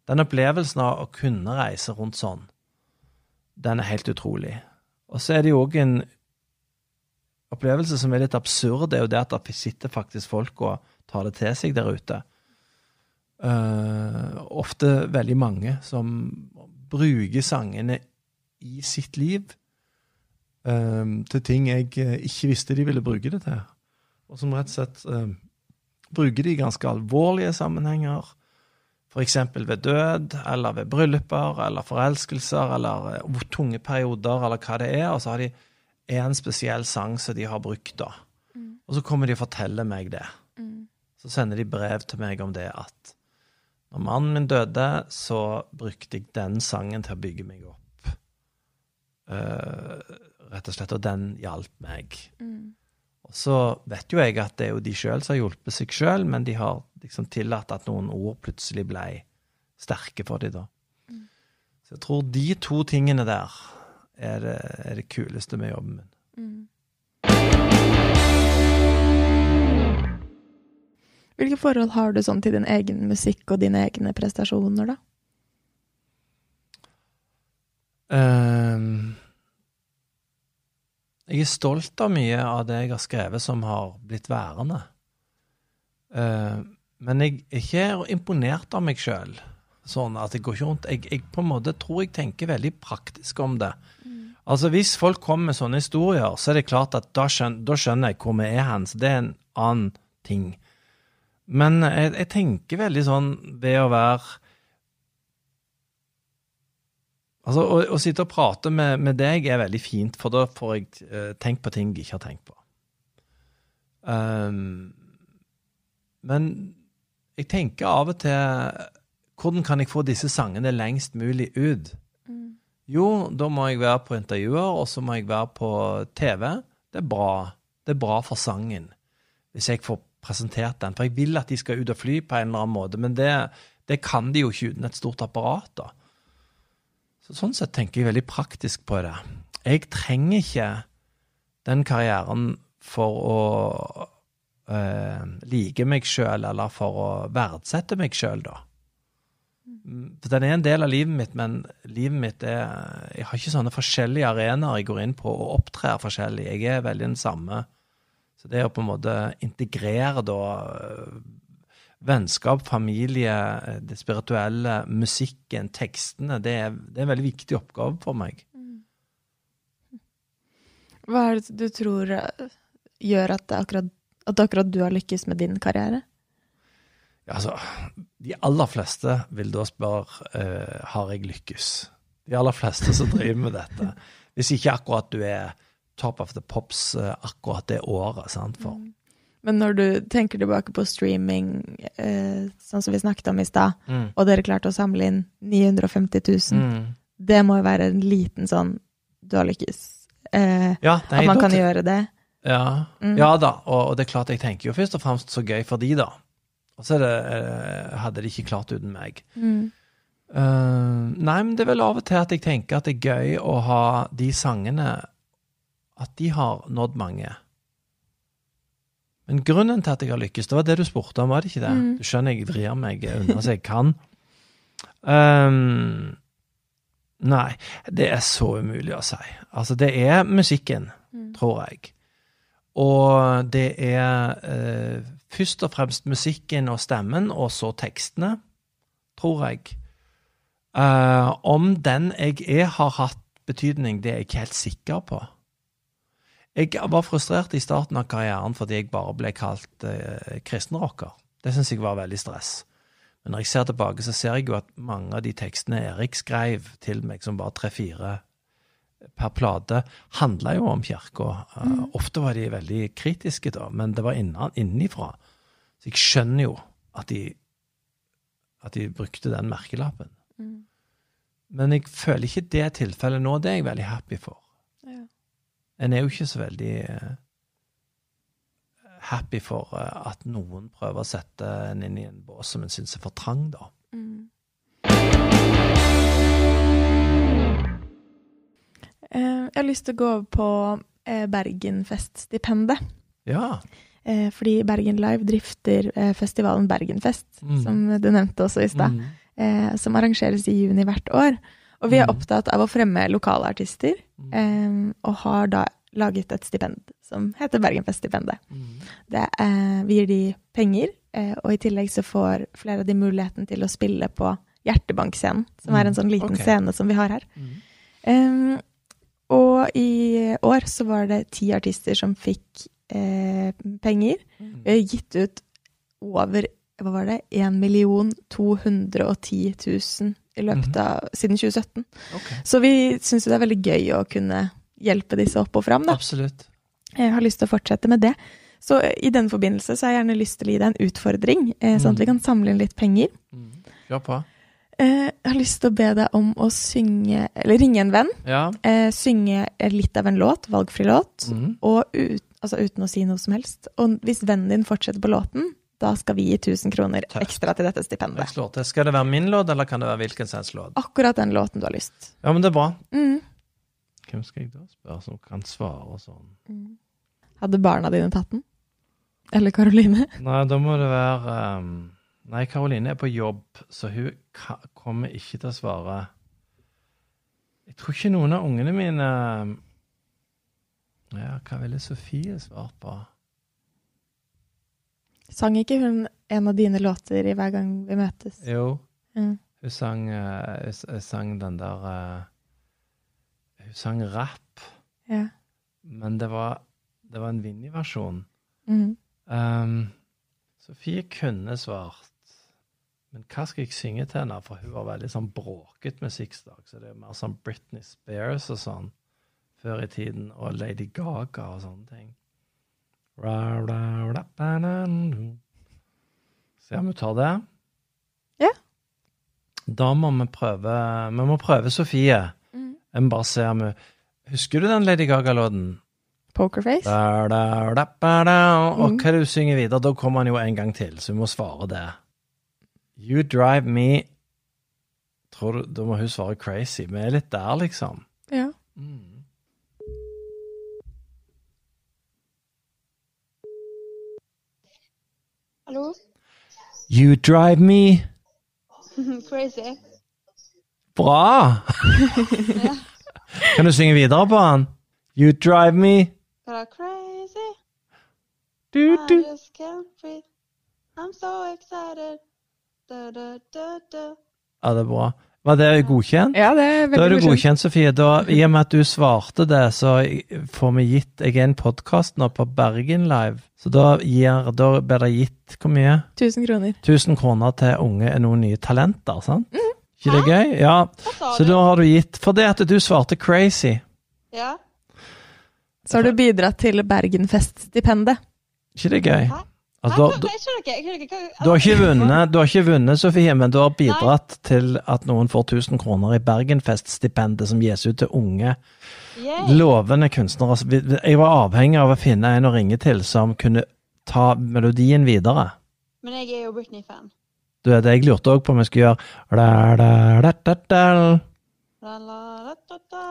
den opplevelsen av å kunne reise rundt sånn, den er helt utrolig. Og så er det jo òg en opplevelse som er litt absurd, det er jo det at det sitter faktisk folk og tar det til seg der ute. Uh, ofte veldig mange som bruker sangene i sitt liv til ting jeg eh, ikke visste de ville bruke det til. Og som rett og slett eh, bruker de i ganske alvorlige sammenhenger. F.eks. ved død, eller ved brylluper, eller forelskelser, eller hvor tunge perioder, eller hva det er. Og så har de en spesiell sang som de har brukt, da. Og så kommer de og forteller meg det. Så sender de brev til meg om det at når mannen min døde, så brukte jeg den sangen til å bygge meg opp. Eh, rett og slett. Og den hjalp meg. Og så vet jo jeg at det er jo de sjøl som har hjulpet seg sjøl, men de har liksom tillatt at noen ord plutselig ble sterke for dem da. Så jeg tror de to tingene der er det, er det kuleste med jobben min. Hvilke forhold har du sånn til din egen musikk og dine egne prestasjoner, da? Ehm, jeg er stolt av mye av det jeg har skrevet som har blitt værende. Uh, men jeg er ikke imponert av meg sjøl. Sånn at jeg går ikke rundt jeg, jeg på en måte tror jeg tenker veldig praktisk om det. Altså Hvis folk kommer med sånne historier, så er det klart at da skjønner, da skjønner jeg hvor vi er hen. Så det er en annen ting. Men jeg, jeg tenker veldig sånn ved å være Altså, å, å sitte og prate med, med deg er veldig fint, for da får jeg uh, tenkt på ting jeg ikke har tenkt på. Um, men jeg tenker av og til Hvordan kan jeg få disse sangene lengst mulig ut? Jo, da må jeg være på intervjuer, og så må jeg være på TV. Det er bra. Det er bra for sangen. Hvis jeg får presentert den. For jeg vil at de skal ut og fly på en eller annen måte, men det, det kan de jo ikke uten et stort apparat. da. Så Sånn sett tenker jeg veldig praktisk på det. Jeg trenger ikke den karrieren for å eh, like meg sjøl, eller for å verdsette meg sjøl, da. Mm, den er en del av livet mitt, men livet mitt er Jeg har ikke sånne forskjellige arenaer jeg går inn på og opptrer forskjellig. Jeg er veldig den samme. Så det å på en måte integrere da vennskap, familie, eh, det spirituelle, musikken, tekstene, det er, det er en veldig viktig oppgave for meg. Hva er det du tror eh, gjør at, akkurat, at akkurat du har lykkes med din karriere? Ja, altså, de aller fleste vil da spørre uh, har jeg lykkes. De aller fleste som driver med dette. [laughs] Hvis ikke akkurat du er top of the pops uh, akkurat det året. sant? For, Men når du tenker tilbake på streaming, eh, sånn som vi snakket om i stad, Mm. og dere klarte å samle inn 950 000, Mm. det må jo være en liten sånn Du har lykkes. Eh, Ja, at man kan gjøre det. Ja, Mm. ja da, og, og det er klart jeg tenker jo først og fremst så gøy for de, da. Og så det, eh, hadde de ikke klart uten meg. Mm. Eh, nei, men det er vel av og til at jeg tenker at det er gøy å ha de sangene At de har nådd mange. Men grunnen til at jeg har lykkes, det var det du spurte om, var det ikke det? Mm. Du skjønner jeg vrir meg unna så jeg kan. Um, nei, det er så umulig å si. Altså, det er musikken, Mm. tror jeg. Og det er eh, først og fremst musikken og stemmen, og så tekstene, tror jeg. Uh, om den jeg er, har hatt betydning, det er jeg ikke helt sikker på. Jeg var frustrert i starten av karrieren fordi jeg bare ble kalt eh, kristenrocker. Det syns jeg var veldig stress. Men når jeg ser tilbake, så ser jeg jo at mange av de tekstene Erik skrev til meg, som var tre-fire per plate, handla jo om kirka. Eh, ofte var de veldig kritiske, da, men det var innan, innenifra. Så jeg skjønner jo at de, at de brukte den merkelappen. Mm. Men jeg føler ikke det tilfellet nå. Det er jeg veldig happy for. En er jo ikke så veldig eh, happy for eh, at noen prøver å sette en inn i en bås som en syns er for trang, da. Mm. Eh, jeg har lyst til å gå over på Bergenfest-stipendet. Ja. Fordi Bergen Live drifter festivalen Bergenfest, Mm. som du nevnte også i stad, Mm. som arrangeres i juni hvert år. Og vi er Mm. opptatt av å fremme lokale artister, eh, og har da laget et stipend som heter Bergenfest-stipendet. Det, eh, vi gir de penger, uh, og i tillegg så får flere av de muligheten til å spille på Hjertebankscenen, som er en sånn liten okay. scene som vi har her. Em, og i år så var det ti artister som fikk eh, penger. Vi har gitt ut over hva var det, 1 210 000 i løpet Mhm. av siden 2017. Okay. Så vi syns det er veldig gøy å kunne hjelpe disse opp og fram. Da. Absolutt. Jeg har lyst til å fortsette med det. Så eh, i den forbindelse så har jeg gjerne lyst til å gi deg en utfordring, eh, sånn at vi Mhm. kan samle inn litt penger. Mm. Kjør på. Eh, jeg har lyst til å be deg om å synge, eller ringe en venn, Ja. eh, synge litt av en låt, valgfri låt, Mm. og ut, altså uten å si noe som helst. Og hvis vennen din fortsetter på låten, da skal vi gi 1000 kroner Tøft. ekstra til dette stipendet. Skal det være min låt, eller kan det være hvilken som helst låt? Akkurat den låten du har lyst. Ja, men det er bra. Mm. Hvem skal jeg da spørre som kan svare sånn? Hadde barna dine tatt den? Eller Karoline? [laughs] Nei, da må det være um... Nei, Karoline er på jobb, så hun kommer ikke til å svare. Jeg tror ikke noen av ungene mine Ja, hva ville Sofie svart på? Sang ikke hun en av dine låter i Hver gang vi møtes? Jo, Mm. hun sang, uh, hun sang den der uh, Hun sang rap, Ja. men det var, det var en Vinni-versjon. Mm. Um, Sofie kunne svart, men hva skal jeg synge til henne? For hun var veldig sånn bråket musikkstak, så det er mer sånn Britney Spears og sånn før i tiden, og Lady Gaga og sånne ting. Se om hun tar det. Ja. Da må vi prøve Vi må prøve Sofie. Mm. Jeg må bare se om hun Husker du den Lady Gaga-låten? Pokerface. Da, da, da. Og Mm. hva du synger videre? Da kommer han jo en gang til, så hun må svare det. You drive me Tror du, Da må hun svare crazy. Vi er litt der, liksom. Ja. Mm. Hallo? You drive me [laughs] Crazy. Bra! [laughs] Kan du synge videre på han? You drive me? Crazy. du, I du. just can't breathe. I'm so excited. Da, da, da, da. Ja, det er bra. Var det godkjent? ja, det er veldig Da er du godkjent, Sofie. Da, I og med at du svarte det, så får vi gitt Jeg er en podkast nå på Bergen Live, så da, gir, da blir det gitt hvor mye? 1000 kroner. 1000 kroner til unge er noen nye talenter, sant? Ikke det gøy? Ja. Så da har du gitt For det at du svarte crazy. Ja? Så har du bidratt til Bergenfeststipendet. Ikke det gøy? Hæ? Altså, du, du har ikke vunnet, du har ikke vunnet, Sofie, men du har bidratt til at noen får 1000 kroner i Bergenfest-stipendet som gis ut til unge Yay. lovende kunstnere. Altså, Jeg var avhengig av å finne en å ringe til som kunne ta melodien videre. Men jeg er jo Britney-fan. Du vet, Jeg lurte òg på om jeg skulle gjøre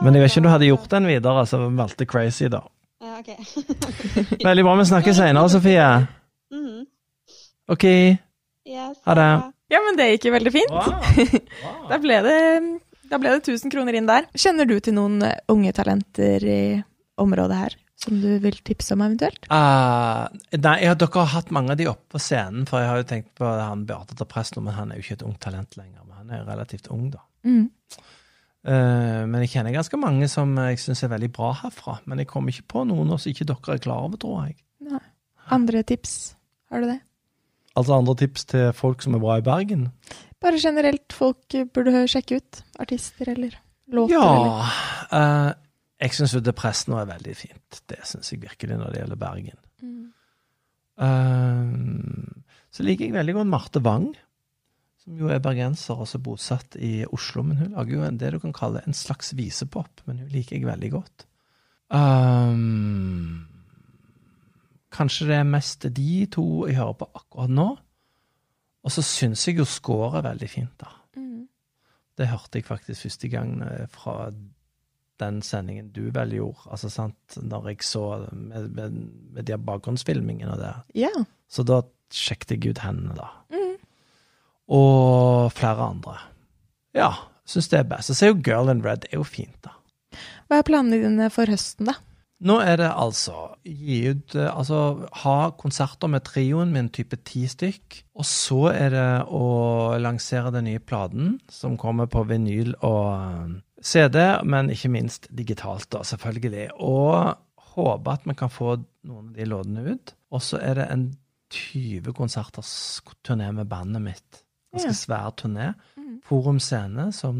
Men jeg vet ikke om du hadde gjort den videre, så valgte Crazy, da. Ja, ok. Veldig bra. Vi snakkes [laughs] seinere, Sofie. Mhm. OK. Yes, Ha det. Ja, men det gikk jo veldig fint. Wow. [laughs] Da ble det, da ble det 1000 kroner inn der. Kjenner du til noen eh, unge talenter i området her som du vil tipse om eventuelt? Uh, nei, ja, dere har hatt mange av de oppe på scenen, for jeg har jo tenkt på han Beate til nå, men han er jo ikke et ungt talent lenger. Men han er relativt ung, da. Mm. Uh, men jeg kjenner ganske mange som jeg syns er veldig bra herfra. Men jeg kommer ikke på noen som ikke dere er klar over, tror jeg. Andre tips? Har du det? Altså andre tips til folk som er bra i Bergen? Bare generelt folk burde sjekke ut. Artister eller låter Ja. eller eh, jeg syns jo nå er veldig fint. Det syns jeg virkelig når det gjelder Bergen. mm. Eh, så liker jeg veldig godt Marte Wang, som jo er bergenser, også bosatt i Oslo. Men hun lager jo en, det du kan kalle en slags visepop, men hun liker jeg veldig godt. Um, kanskje det er mest de to jeg hører på akkurat nå. Og så syns jeg jo scoret er veldig fint, da. Mm. Det hørte jeg faktisk første gang eh, fra den sendingen du vel gjorde, altså sant, når jeg så med, med, med de bakgrunnsfilmingene og det. Yeah. Så da sjekket jeg ut henne, da. Mm. Og flere andre. Ja, syns det er best. Så er jo Girl in Red er jo fint, da. Hva er planene dine for høsten, da? Nå er det altså gi ut eh, Altså ha konserter med trioen med en type ti stykk. Og så er det å lansere den nye platen, som kommer på vinyl og eh, CD, men ikke minst digitalt, da, selvfølgelig. Og håpe at vi kan få noen av de låtene ut. Og så er det en 20 konserters turné med bandet mitt. Ganske svær turné. Mm. Forum Scene, som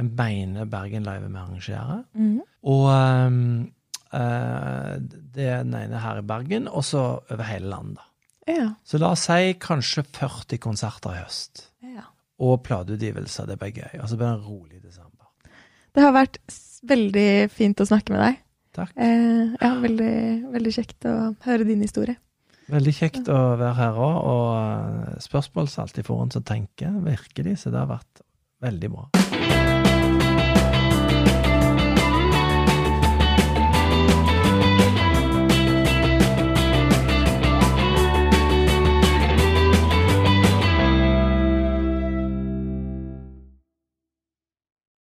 en beine Bergen Live vi arrangerer. Mm. Og er den ene her i Bergen, og så over hele landet. Ja. Så la oss si kanskje 40 konserter i høst. ja. Og plateutgivelser. Det blir gøy. Og så blir det en rolig desember. Det har vært veldig fint å snakke med deg. Takk. Eh, ja, veldig, veldig kjekt å høre din historie. Veldig kjekt å være her òg, og eh, spørsmål som alltid får en til å tenke, virkelig. Så det har vært veldig bra.